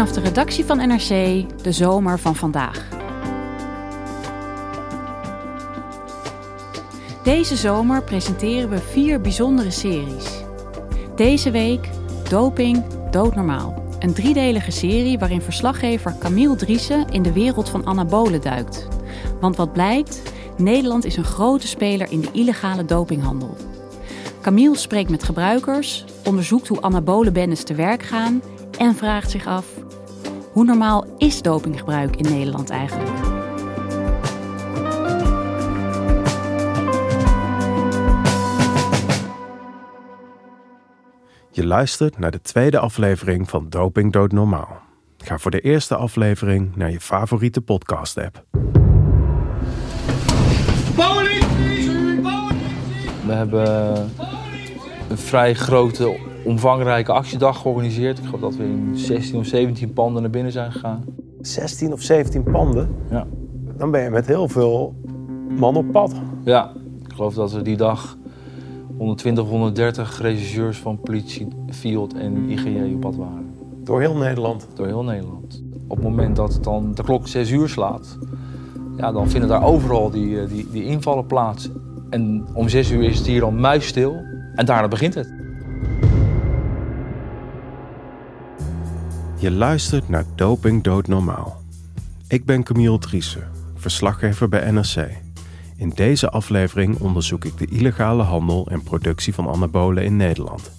Vanaf de redactie van NRC, de zomer van vandaag. Deze zomer presenteren we vier bijzondere series. Deze week Doping Doodnormaal. Een driedelige serie waarin verslaggever Camille Driessen in de wereld van anabolen duikt. Want wat blijkt, Nederland is een grote speler in de illegale dopinghandel. Camille spreekt met gebruikers, onderzoekt hoe anabolenbendes te werk gaan en vraagt zich af: hoe normaal is dopinggebruik in Nederland eigenlijk? Je luistert naar de tweede aflevering van Doping Dood Normaal. Ga voor de eerste aflevering naar je favoriete podcast-app. We hebben een vrij grote, omvangrijke actiedag georganiseerd. Ik geloof dat we in 16 of 17 panden naar binnen zijn gegaan. 16 of 17 panden? Ja. Dan ben je met heel veel man op pad. Ja, ik geloof dat we die dag 120, 130 regisseurs van politie, Field en IGJ op pad waren. Door heel Nederland. Door heel Nederland. Op het moment dat het dan de klok 6 uur slaat, ja, dan vinden daar overal die, eh, die, die invallen plaats. En om 6 uur is het hier dan muisstil en daarna begint het. Je luistert naar Doping Dood Normaal. Ik ben Camille Driessen, verslaggever bij NRC. In deze aflevering onderzoek ik de illegale handel en productie van anabolen in Nederland.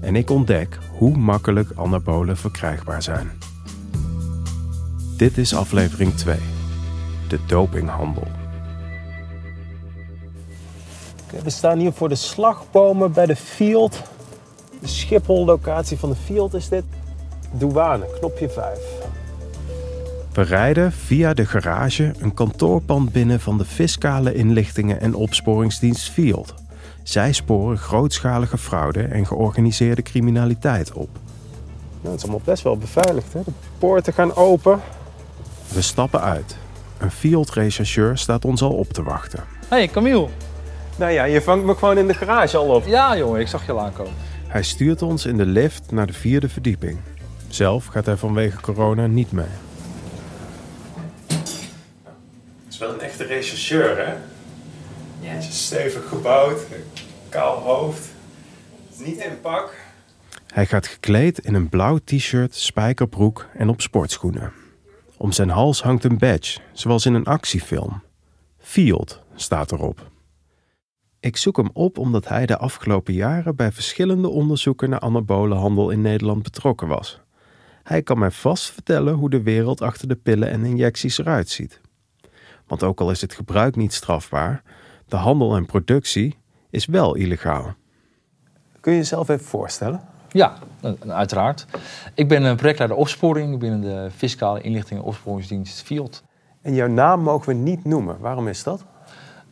En ik ontdek hoe makkelijk anabolen verkrijgbaar zijn. Dit is aflevering 2. De dopinghandel. We staan hier voor de slagbomen bij de Field. De Schiphol-locatie van de Field is dit. Douane, knopje 5. We rijden via de garage een kantoorpand binnen van de Fiscale Inlichtingen en Opsporingsdienst Field. Zij sporen grootschalige fraude en georganiseerde criminaliteit op. Nou, het is allemaal best wel beveiligd. Hè? De poorten gaan open. We stappen uit. Een Field-rechercheur staat ons al op te wachten. Hey Camille. Nou ja, je vangt me gewoon in de garage al op. Ja jongen, ik zag je al aankomen. Hij stuurt ons in de lift naar de vierde verdieping. Zelf gaat hij vanwege corona niet mee. Het is wel een echte rechercheur, hè? Ja. Stevig gebouwd, kaal hoofd, niet in pak. Hij gaat gekleed in een blauw t-shirt, spijkerbroek en op sportschoenen. Om zijn hals hangt een badge, zoals in een actiefilm. Field staat erop. Ik zoek hem op omdat hij de afgelopen jaren bij verschillende onderzoeken naar anabolenhandel in Nederland betrokken was. Hij kan mij vast vertellen hoe de wereld achter de pillen en injecties eruit ziet. Want ook al is het gebruik niet strafbaar, de handel en productie is wel illegaal. Kun je jezelf even voorstellen? Ja, uiteraard. Ik ben een projectleider opsporing binnen de Fiscale Inlichting en Opsporingsdienst Field. En jouw naam mogen we niet noemen. Waarom is dat?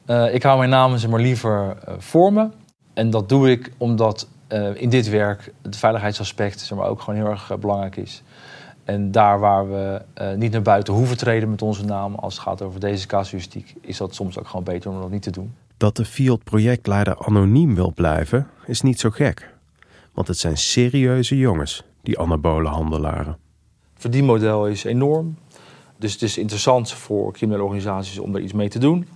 Uh, ik hou mijn naam maar liever uh, voor me. En dat doe ik omdat in dit werk het veiligheidsaspect zeg maar, ook gewoon heel erg belangrijk is. En daar waar we niet naar buiten hoeven treden met onze naam als het gaat over deze casuïstiek, is dat soms ook gewoon beter om dat niet te doen. Dat de Field-projectleider anoniem wil blijven, is niet zo gek. Want het zijn serieuze jongens, die anabolenhandelaren. Het verdienmodel is enorm. Dus het is interessant voor criminele organisaties om daar iets mee te doen.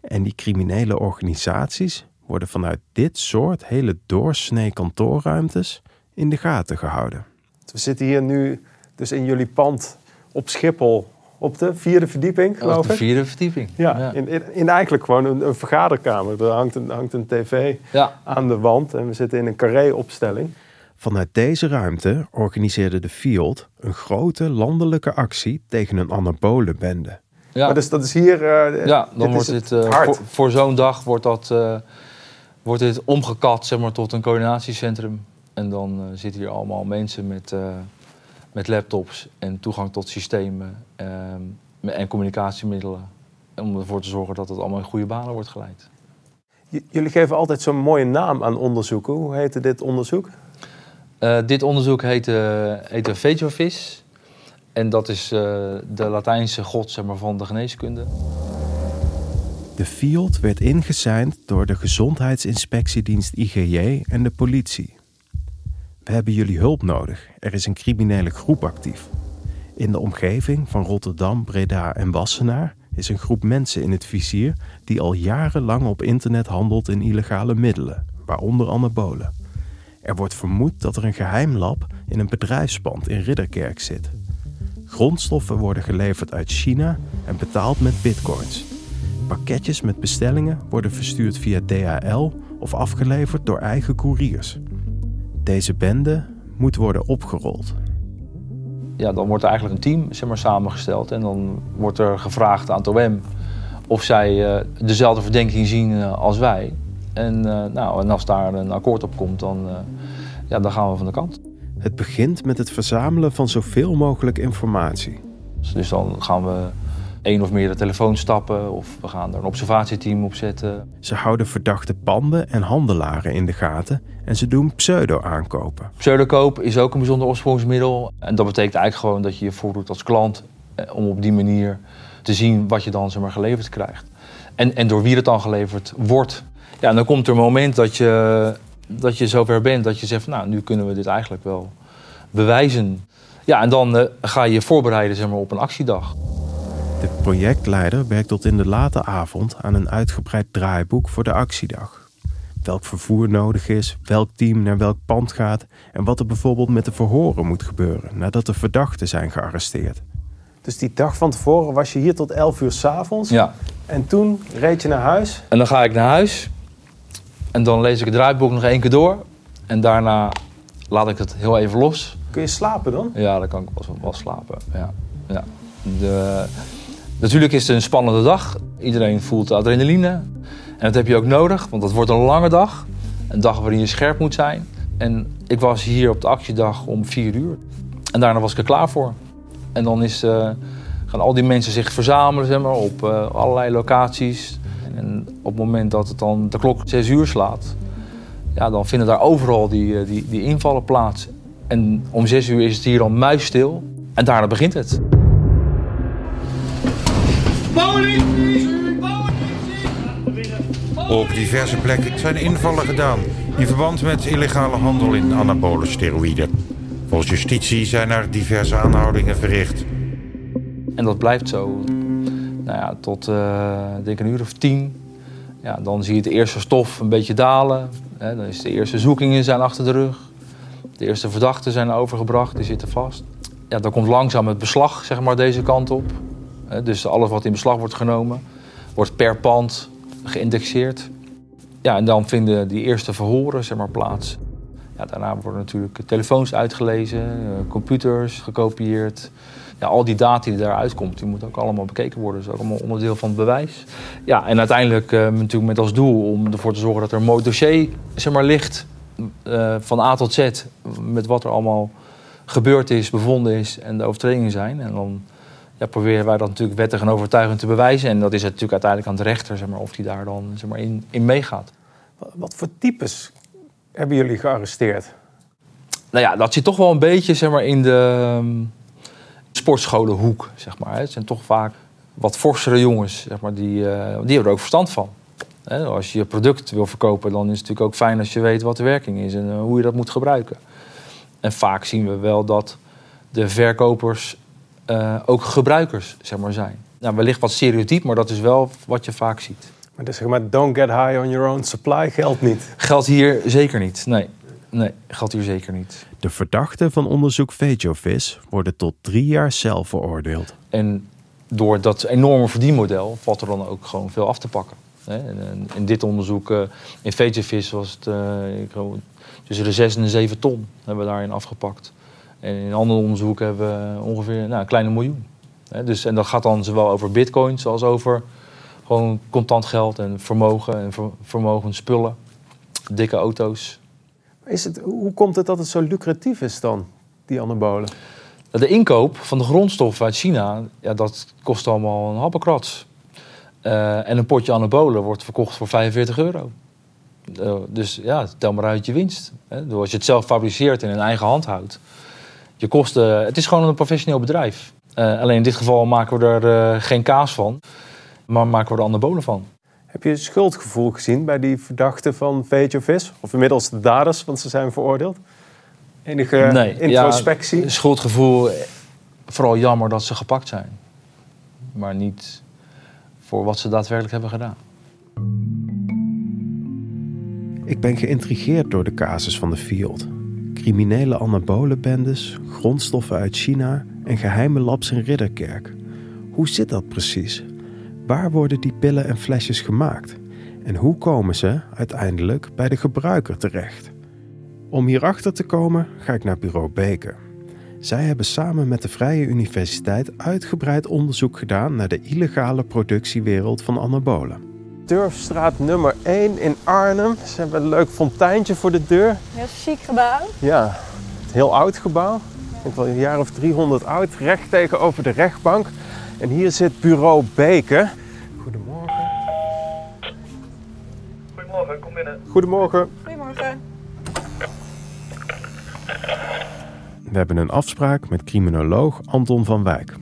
En die criminele organisaties worden vanuit dit soort hele doorsnee kantoorruimtes in de gaten gehouden. We zitten hier nu dus in jullie pand op Schiphol op de vierde verdieping, geloof ik. Op de vierde verdieping. Ja, ja. In, in, eigenlijk gewoon een, een, vergaderkamer. Er hangt een, hangt een tv ja. aan de wand en we zitten in een carré-opstelling. Vanuit deze ruimte organiseerde de Field een grote landelijke actie tegen een anabolenbende. Ja. Maar dus dat is hier. Uh, ja, dan wordt dit uh, voor, voor zo'n dag wordt dat uh, wordt dit omgekat zeg maar, tot een coördinatiecentrum. En dan zitten hier allemaal mensen met, met laptops en toegang tot systemen ehm, en communicatiemiddelen. Om ervoor te zorgen dat het allemaal in goede banen wordt geleid. jullie geven altijd zo'n mooie naam aan onderzoeken. Hoe heette dit onderzoek? dit onderzoek heette, heette. En dat is de Latijnse god zeg maar, van de geneeskunde. De field werd ingesigned door de Gezondheidsinspectiedienst IGJ en de politie. We hebben jullie hulp nodig. Er is een criminele groep actief. In de omgeving van Rotterdam, Breda en Wassenaar is een groep mensen in het vizier die al jarenlang op internet handelt in illegale middelen, waaronder anabolen. Er wordt vermoed dat er een geheim lab in een bedrijfspand in Ridderkerk zit. Grondstoffen worden geleverd uit China en betaald met bitcoins. Pakketjes met bestellingen worden verstuurd via DHL of afgeleverd door eigen couriers. Deze bende moet worden opgerold. Ja, dan wordt er eigenlijk een team zeg maar, samengesteld en dan wordt er gevraagd aan het OM of zij uh, dezelfde verdenking zien uh, als wij. En, uh, nou, en als daar een akkoord op komt, dan, ja, dan gaan we van de kant. Het begint met het verzamelen van zoveel mogelijk informatie. Dus dan gaan we één of meerdere telefoons stappen of we gaan er een observatieteam op zetten. Ze houden verdachte panden en handelaren in de gaten en ze doen pseudo-aankopen. Pseudokoop is ook een bijzonder opsporingsmiddel. En dat betekent eigenlijk gewoon dat je je voordoet als klant eh, om op die manier te zien wat je dan zeg maar, geleverd krijgt. En, en door wie het dan geleverd wordt. Ja, en dan komt er een moment dat je dat je zover bent dat je zegt nou, nu kunnen we dit eigenlijk wel bewijzen. Ja, en dan uh, ga je je voorbereiden zeg maar, op een actiedag. De projectleider werkt tot in de late avond aan een uitgebreid draaiboek voor de actiedag. Welk vervoer nodig is, welk team naar welk pand gaat en wat er bijvoorbeeld met de verhoren moet gebeuren nadat de verdachten zijn gearresteerd. Dus die dag van tevoren was je hier tot 11 uur s'avonds. Ja. En toen reed je naar huis. En dan ga ik naar huis. En dan lees ik het draaiboek nog één keer door. En daarna laat ik het heel even los. Kun je slapen dan? Ja, dan kan ik wel, wel slapen. Ja. Ja. De, natuurlijk is het een spannende dag. Iedereen voelt adrenaline. En dat heb je ook nodig, want dat wordt een lange dag. Een dag waarin je scherp moet zijn. En ik was hier op de actiedag om vier uur. En daarna was ik er klaar voor. En dan is, uh, gaan al die mensen zich verzamelen zeg maar, op uh, allerlei locaties. En op het moment dat het dan de klok 6 uur slaat, ja, dan vinden daar overal die, eh, die, die invallen plaats. En om 6 uur is het hier dan muisstil. En daarna begint het. Op diverse plekken zijn invallen gedaan in verband met illegale handel in anabole steroïden. Volgens justitie zijn er diverse aanhoudingen verricht. En dat blijft zo nou ja, tot uh, denk een uur of tien. Ja, dan zie je de eerste stof een beetje dalen. Hè, dan is de eerste zoekingen zijn achter de rug. De eerste verdachten zijn overgebracht, die zitten vast. Ja, dan komt langzaam het beslag zeg maar, deze kant op. Dus alles wat in beslag wordt genomen, wordt per pand geïndexeerd. Ja, en dan vinden die eerste verhoren zeg maar, plaats. Ja, daarna worden natuurlijk telefoons uitgelezen, eh, computers gekopieerd ja, al die data die daaruit komt, die moet ook allemaal bekeken worden. Dat is ook allemaal onderdeel van het bewijs. Ja, en uiteindelijk uh, natuurlijk met als doel om ervoor te zorgen dat er een mooi dossier zeg maar, ligt uh, van A tot Z. Met wat er allemaal gebeurd is, bevonden is en de overtredingen zijn. En dan ja, proberen wij dat natuurlijk wettig en overtuigend te bewijzen. En dat is natuurlijk uiteindelijk aan de rechter zeg maar, of die daar dan zeg maar, in, in meegaat. Wat voor types hebben jullie gearresteerd? Nou ja, dat zit toch wel een beetje zeg maar, in de ehm, sportscholenhoek, zeg maar. Het zijn toch vaak wat forsere jongens, zeg maar, die, uh, die hebben er ook verstand van. Als je je product wil verkopen, dan is het natuurlijk ook fijn als je weet wat de werking is en eh, hoe je dat moet gebruiken. En vaak zien we wel dat de verkopers uh, ook gebruikers zeg maar, zijn. Nou, wellicht wat stereotyp, maar dat is wel wat je vaak ziet. Maar dus zeg maar, don't get high on your own supply geldt niet? Geldt hier zeker niet, nee. Nee, geldt hier zeker niet. De verdachten van onderzoek Vejovis worden tot drie jaar cel veroordeeld. En door dat enorme verdienmodel valt er dan ook gewoon veel af te pakken. In dit onderzoek, eh, in Vejovis was het ik geloof, tussen de 6 en de 7 ton hebben we daarin afgepakt. En in andere onderzoeken hebben we ongeveer nou, een kleine miljoen. Dus, en dat gaat dan zowel over bitcoins als over gewoon contant geld en vermogen en vermogen spullen, dikke auto's. Is het, hoe komt het dat het zo lucratief is dan, die anabolen? De inkoop van de grondstoffen uit China, ja, dat kost allemaal een happenkrats. Uh, en een potje anabolen wordt verkocht voor 45 euro. Uh, dus ja, tel maar uit je winst. Hè. Als je het zelf fabriceert en in eigen hand houdt. Je kosten, het is gewoon een professioneel bedrijf. Uh, alleen in dit geval maken we er geen kaas van, maar maken we er anabolen van. Heb je schuldgevoel gezien bij die verdachten van Vis? Of inmiddels de daders, want ze zijn veroordeeld? Enige nee, introspectie? Ja, schuldgevoel, vooral jammer dat ze gepakt zijn. Maar niet voor wat ze daadwerkelijk hebben gedaan. Ik ben geïntrigeerd door de casus van de Field. Criminele anabolenbendes, grondstoffen uit China en geheime labs in Ridderkerk. Hoe zit dat precies? Waar worden die pillen en flesjes gemaakt? En hoe komen ze uiteindelijk bij de gebruiker terecht? Om hierachter te komen ga ik naar bureau Beken. Zij hebben samen met de Vrije Universiteit uitgebreid onderzoek gedaan naar de illegale productiewereld van anabolen. Durfstraat nummer 1 in Arnhem. Ze hebben een leuk fonteintje voor de deur. Heel chic gebouw. Ja, een heel oud gebouw. Ik denk wel een jaar of 300 oud, recht tegenover de rechtbank. En hier zit bureau Beken. Goedemorgen. Goedemorgen, kom binnen. Goedemorgen. Goedemorgen. We hebben een afspraak met criminoloog Anton van Wijk.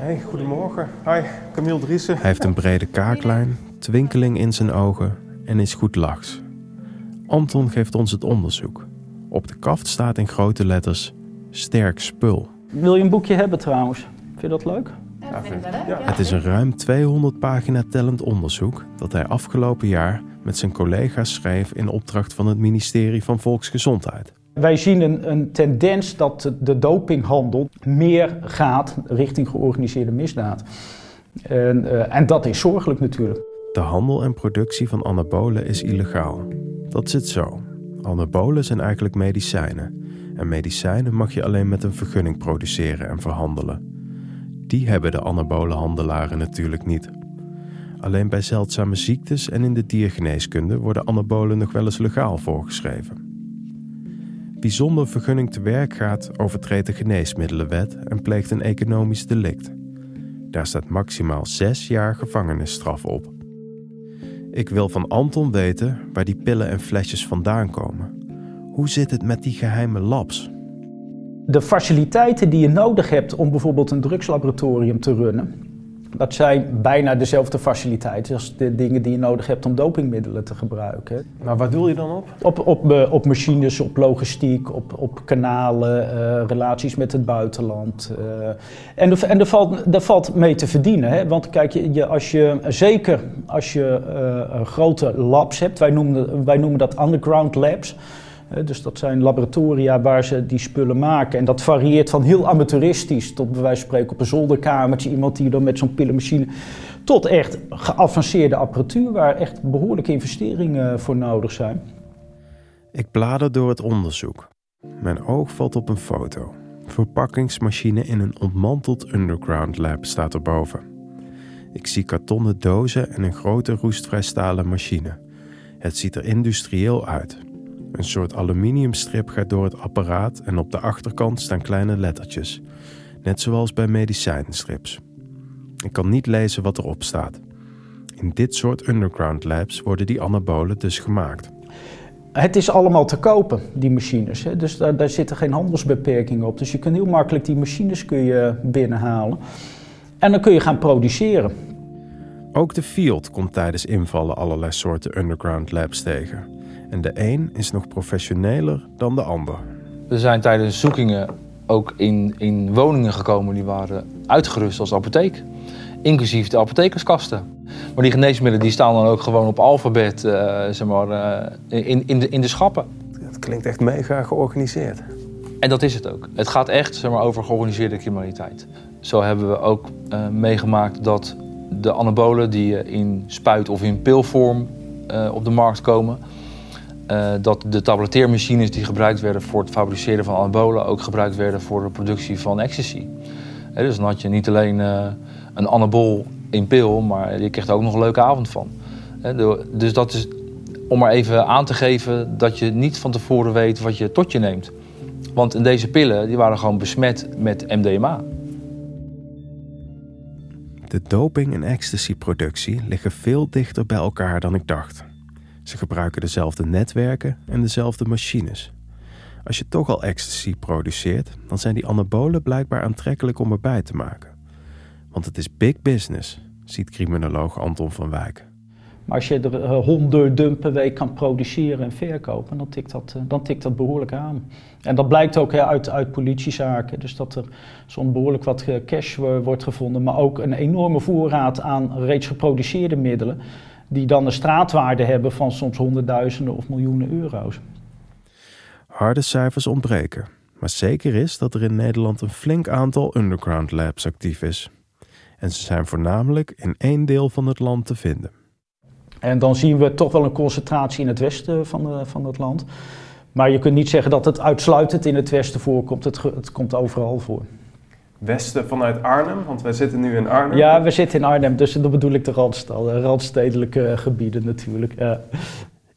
Goedemorgen. Hey, goedemorgen. Hi, Camille Driessen. Hij heeft een brede kaaklijn, twinkeling in zijn ogen en is goed lachs. Anton geeft ons het onderzoek. Op de kaft staat in grote letters sterk spul. Wil je een boekje hebben trouwens? Vind je dat leuk? Ja, vind ik wel leuk. Het is een ruim 200 pagina tellend onderzoek dat hij afgelopen jaar met zijn collega's schreef in opdracht van het ministerie van Volksgezondheid. Wij zien een, een, tendens dat de dopinghandel meer gaat richting georganiseerde misdaad. En, uh, en dat is zorgelijk natuurlijk. De handel en productie van anabolen is illegaal. Dat zit zo. Anabolen zijn eigenlijk medicijnen. En medicijnen mag je alleen met een vergunning produceren en verhandelen. Die hebben de anabolenhandelaren natuurlijk niet. Alleen bij zeldzame ziektes en in de diergeneeskunde worden anabolen nog wel eens legaal voorgeschreven. Wie zonder vergunning te werk gaat, overtreedt de geneesmiddelenwet en pleegt een economisch delict. Daar staat maximaal zes jaar gevangenisstraf op. Ik wil van Anton weten waar die pillen en flesjes vandaan komen. Hoe zit het met die geheime labs? De faciliteiten die je nodig hebt om bijvoorbeeld een drugslaboratorium te runnen, dat zijn bijna dezelfde faciliteiten als de dingen die je nodig hebt om dopingmiddelen te gebruiken. Maar waar doel je dan op? Op, op, eh, op machines, op logistiek, op, op kanalen, uh, relaties met het buitenland. Uh. En, er, en er, valt, er valt mee te verdienen. Hè? Want kijk, je, als je, zeker als je uh, grote labs hebt, wij noemen, wij noemen dat underground labs. Dus dat zijn laboratoria waar ze die spullen maken. En dat varieert van heel amateuristisch tot bij wijze van spreken op een zolderkamertje. Iemand die dan met zo'n pillenmachine. Tot echt geavanceerde apparatuur waar echt behoorlijke investeringen voor nodig zijn. Ik blader door het onderzoek. Mijn oog valt op een foto. Verpakkingsmachine in een ontmanteld underground lab staat erboven. Ik zie kartonnen dozen en een grote roestvrij stalen machine. Het ziet er industrieel uit. Een soort aluminiumstrip gaat door het apparaat en op de achterkant staan kleine lettertjes, net zoals bij medicijnstrips. Ik kan niet lezen wat erop staat. In dit soort underground labs worden die anabolen dus gemaakt. Het is allemaal te kopen, die machines. Hè? Dus daar, daar zitten geen handelsbeperkingen op. Dus je kunt heel makkelijk die machines kun je binnenhalen. En dan kun je gaan produceren. Ook de Field komt tijdens invallen allerlei soorten underground labs tegen. En de een is nog professioneler dan de ander. We zijn tijdens zoekingen ook in, in woningen gekomen die waren uitgerust als apotheek. Inclusief de apothekerskasten. Maar die geneesmiddelen die staan dan ook gewoon op alfabet uh, zeg maar, uh, in, in, de, in de schappen. Het klinkt echt mega georganiseerd. En dat is het ook. Het gaat echt zeg maar, over georganiseerde criminaliteit. Zo hebben we ook uh, meegemaakt dat de anabolen die in spuit of in pilvorm op de markt komen, uh, dat de tabletteermachines die gebruikt werden voor het fabriceren van anabolen ook gebruikt werden voor de productie van ecstasy. dus dan had je niet alleen een anabol in pil, maar je kreeg er ook nog een leuke avond van. dus dat is om maar even aan te geven dat je niet van tevoren weet wat je tot je neemt. Want in deze pillen die waren gewoon besmet met MDMA. De doping- en ecstasy-productie liggen veel dichter bij elkaar dan ik dacht. Ze gebruiken dezelfde netwerken en dezelfde machines. Als je toch al ecstasy produceert, dan zijn die anabolen blijkbaar aantrekkelijk om erbij te maken. Want het is big business, ziet criminoloog Anton van Wijk. Maar als je er eh, honderden per week kan produceren en verkopen, dan tikt dat, eh, dan tikt dat behoorlijk aan. En dat blijkt ook uit, uit politiezaken. Dus dat er zo'n behoorlijk wat eh, cash wordt gevonden, maar ook een enorme voorraad aan reeds geproduceerde middelen, die dan een straatwaarde hebben van soms honderdduizenden of miljoenen euro's. Harde cijfers ontbreken, maar zeker is dat er in Nederland een flink aantal underground labs actief is. En ze zijn voornamelijk in één deel van het land te vinden. En dan zien we toch wel een concentratie in het westen van, de, van het land. Maar je kunt niet zeggen dat het uitsluitend in het westen voorkomt. Het, het komt overal voor. Westen vanuit Arnhem, want wij zitten nu in Arnhem. Ja, we zitten in Arnhem, dus dan bedoel ik de randstedelijke gebieden natuurlijk. Ja.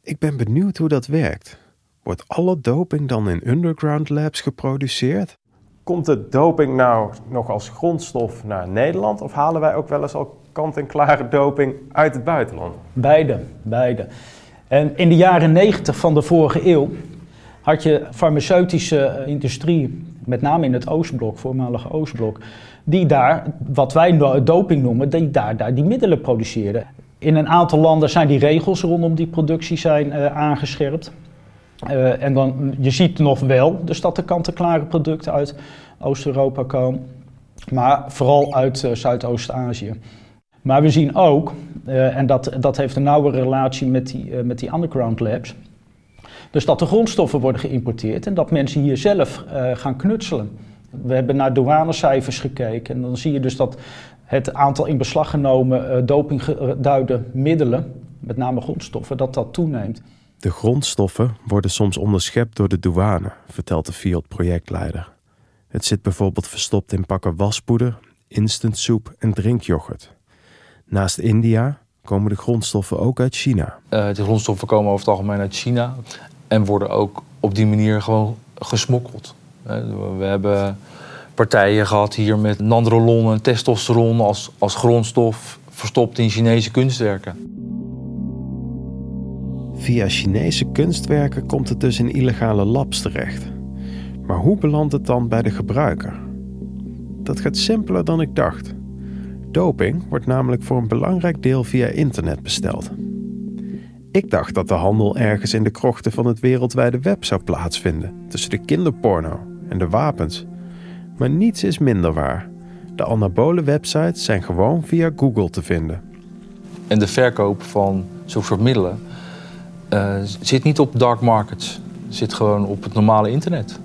Ik ben benieuwd hoe dat werkt. Wordt alle doping dan in underground labs geproduceerd? Komt de doping nou nog als grondstof naar Nederland of halen wij ook wel eens al kant-en-klare doping uit het buitenland? Beide, beide. En in de jaren 90 van de vorige eeuw had je farmaceutische industrie, met name in het Oostblok, voormalige Oostblok, die daar, wat wij doping noemen, die daar, daar die middelen produceerden. In een aantal landen zijn die regels rondom die productie zijn, uh, aangescherpt. Uh, en dan, je ziet nog wel dus dat er kant-en-klare producten uit Oost-Europa komen, maar vooral uit uh, Zuidoost-Azië. Maar we zien ook, en dat, dat heeft een nauwe relatie met die, met die underground labs, dus dat de grondstoffen worden geïmporteerd en dat mensen hier zelf uh, gaan knutselen. We hebben naar douanecijfers gekeken en dan zie je dus dat het aantal in beslag genomen dopinggeduide middelen, met name grondstoffen, dat dat toeneemt. De grondstoffen worden soms onderschept door de douane, vertelt de Fiat-projectleider. Het zit bijvoorbeeld verstopt in pakken waspoeder, instantsoep en drinkyoghurt. Naast India komen de grondstoffen ook uit China. Uh, de grondstoffen komen over het algemeen uit China en worden ook op die manier gewoon gesmokkeld. We hebben partijen gehad hier met nandrolon en testosteron als, als grondstof verstopt in Chinese kunstwerken. Via Chinese kunstwerken komt het dus in illegale labs terecht. Maar hoe belandt het dan bij de gebruiker? Dat gaat simpeler dan ik dacht. Doping wordt namelijk voor een belangrijk deel via internet besteld. Ik dacht dat de handel ergens in de krochten van het wereldwijde web zou plaatsvinden, tussen de kinderporno en de wapens. Maar niets is minder waar. De anabole websites zijn gewoon via Google te vinden. En de verkoop van zo'n soort middelen uh, zit niet op dark markets. Zit gewoon op het normale internet.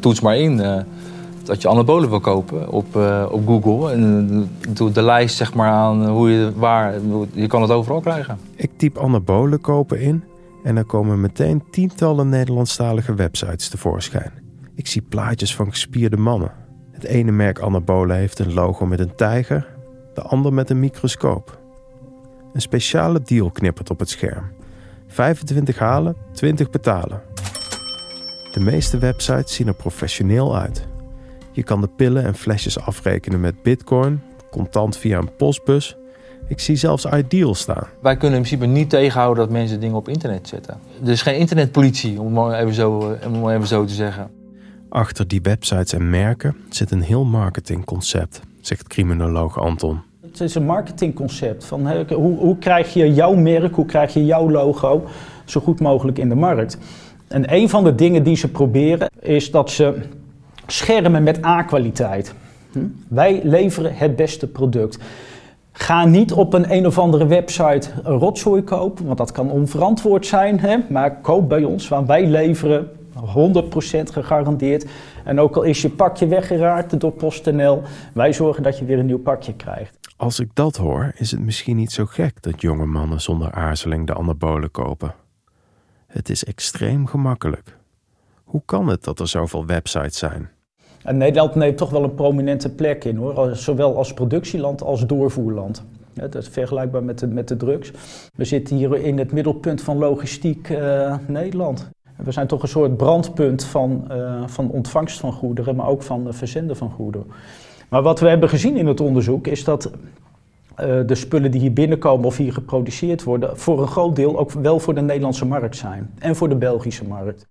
Toets maar in. Uh, dat je anabolen wil kopen op, uh, op Google. En doe de lijst zeg maar aan hoe je waar. Je kan het overal krijgen. Ik typ anabolen kopen in en dan komen meteen tientallen Nederlandstalige websites tevoorschijn. Ik zie plaatjes van gespierde mannen. Het ene merk anabolen heeft een logo met een tijger, de ander met een microscoop. Een speciale deal knippert op het scherm. 25 halen, 20 betalen. De meeste websites zien er professioneel uit. Je kan de pillen en flesjes afrekenen met bitcoin, contant via een postbus. Ik zie zelfs Ideal staan. Wij kunnen in principe niet tegenhouden dat mensen dingen op internet zetten. Er is geen internetpolitie, om het even zo, om even zo te zeggen. Achter die websites en merken zit een heel marketingconcept, zegt criminoloog Anton. Het is een marketingconcept. Van, hoe, hoe krijg je jouw merk, hoe krijg je jouw logo zo goed mogelijk in de markt? En een van de dingen die ze proberen is dat ze schermen met A-kwaliteit. Hm? Wij leveren het beste product. Ga niet op een een of andere website een rotzooi kopen, want dat kan onverantwoord zijn. Hè? Maar koop bij ons, want wij leveren 100% gegarandeerd. En ook al is je pakje weggeraakt door PostNL, wij zorgen dat je weer een nieuw pakje krijgt. Als ik dat hoor, is het misschien niet zo gek dat jonge mannen zonder aarzeling de anabolen kopen. Het is extreem gemakkelijk. Hoe kan het dat er zoveel websites zijn? En Nederland neemt toch wel een prominente plek in hoor, zowel als productieland als doorvoerland. dat is vergelijkbaar met de, met de drugs. We zitten hier in het middelpunt van logistiek uh, Nederland. We zijn toch een soort brandpunt van, uh, van ontvangst van goederen, maar ook van verzenden van goederen. Maar wat we hebben gezien in het onderzoek is dat uh, de spullen die hier binnenkomen of hier geproduceerd worden, voor een groot deel ook wel voor de Nederlandse markt zijn en voor de Belgische markt.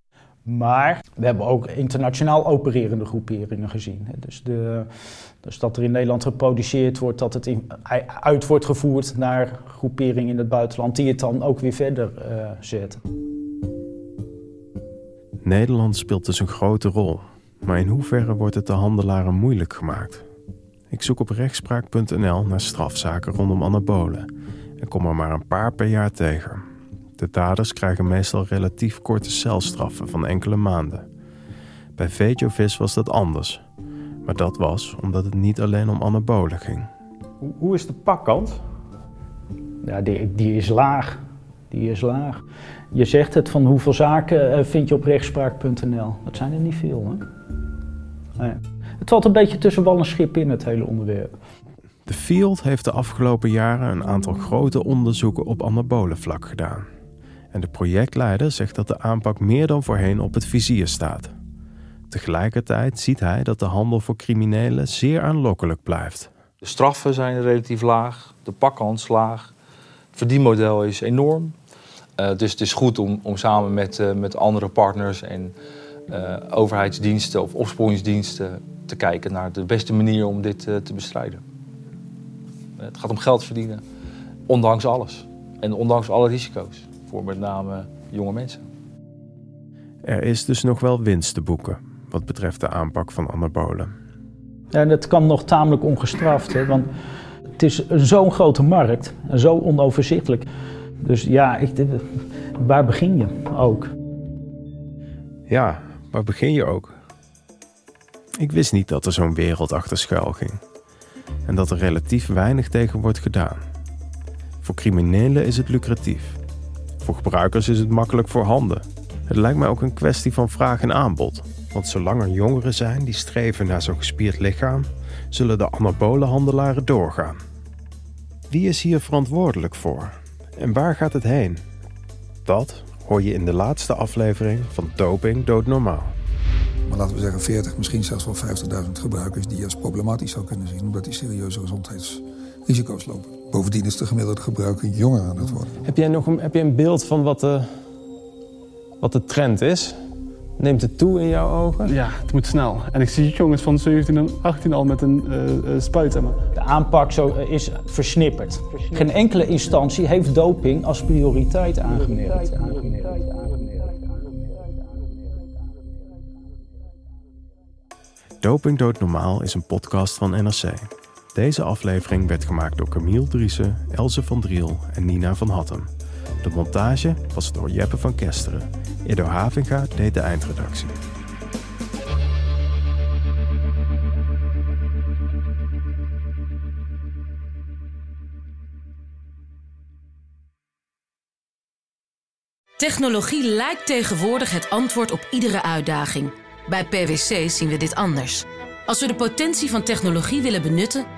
Maar we hebben ook internationaal opererende groeperingen gezien. Dus, de, dus dat er in Nederland geproduceerd wordt, dat het uit wordt gevoerd naar groeperingen in het buitenland, die het dan ook weer verder uh, zetten. Nederland speelt dus een grote rol. Maar in hoeverre wordt het de handelaren moeilijk gemaakt? Ik zoek op rechtspraak.nl naar strafzaken rondom anabolen en kom er maar een paar per jaar tegen. De daders krijgen meestal relatief korte celstraffen van enkele maanden. Bij Vejovis was dat anders. Maar dat was omdat het niet alleen om anabolen ging. Hoe is de pakkant? Ja, die, die is laag. Die is laag. Je zegt het van hoeveel zaken eh, vind je op rechtspraak.nl. Dat zijn er niet veel, hè? Nee. Het valt een beetje tussen wal en schip in, het hele onderwerp. De Field heeft de afgelopen jaren een aantal grote onderzoeken op anabolenvlak gedaan. En de projectleider zegt dat de aanpak meer dan voorheen op het vizier staat. Tegelijkertijd ziet hij dat de handel voor criminelen zeer aanlokkelijk blijft. De straffen zijn relatief laag, de pakkans laag, het verdienmodel is enorm. Uh, dus het is goed om, om samen met, uh, met andere partners en uh, overheidsdiensten of opsporingsdiensten te kijken naar de beste manier om dit te bestrijden. Het gaat om geld verdienen, ondanks alles. En ondanks alle risico's voor met name jonge mensen. Er is dus nog wel winst te boeken wat betreft de aanpak van anabolen. En dat kan nog tamelijk ongestraft, hè, want het is zo'n grote markt en zo onoverzichtelijk. Dus ja, ik, waar begin je ook? Ja, waar begin je ook? Ik wist niet dat er zo'n wereld achter schuil ging. En dat er relatief weinig tegen wordt gedaan. Voor criminelen is het lucratief. Voor gebruikers is het makkelijk voorhanden. Het lijkt mij ook een kwestie van vraag en aanbod. Want zolang er jongeren zijn die streven naar zo'n gespierd lichaam, zullen de anabolenhandelaren doorgaan. Wie is hier verantwoordelijk voor? En waar gaat het heen? Dat hoor je in de laatste aflevering van Doping Doodnormaal. Maar laten we zeggen 40, misschien zelfs wel 50.000 gebruikers die je als problematisch zou kunnen zien, omdat die serieuze gezondheidsrisico's lopen. Bovendien is de gemiddelde gebruiker jonger aan het worden. Heb jij nog een, heb je een beeld van wat de, wat de trend is? Neemt het toe in jouw ogen? Ja, het moet snel. En ik zie jongens van 17 en 18 al met een uh, spuit. De aanpak zo, uh, is versnipperd. Geen enkele instantie heeft doping als prioriteit aangemerkt. Doping Doodnormaal is een podcast van NRC. Deze aflevering werd gemaakt door Camille Driessen, Else van Driel en Nina van Hattem. De montage was door Jeppe van Kesteren. Edo Havinga deed de eindredactie. Technologie lijkt tegenwoordig het antwoord op iedere uitdaging. Bij PwC zien we dit anders. Als we de potentie van technologie willen benutten,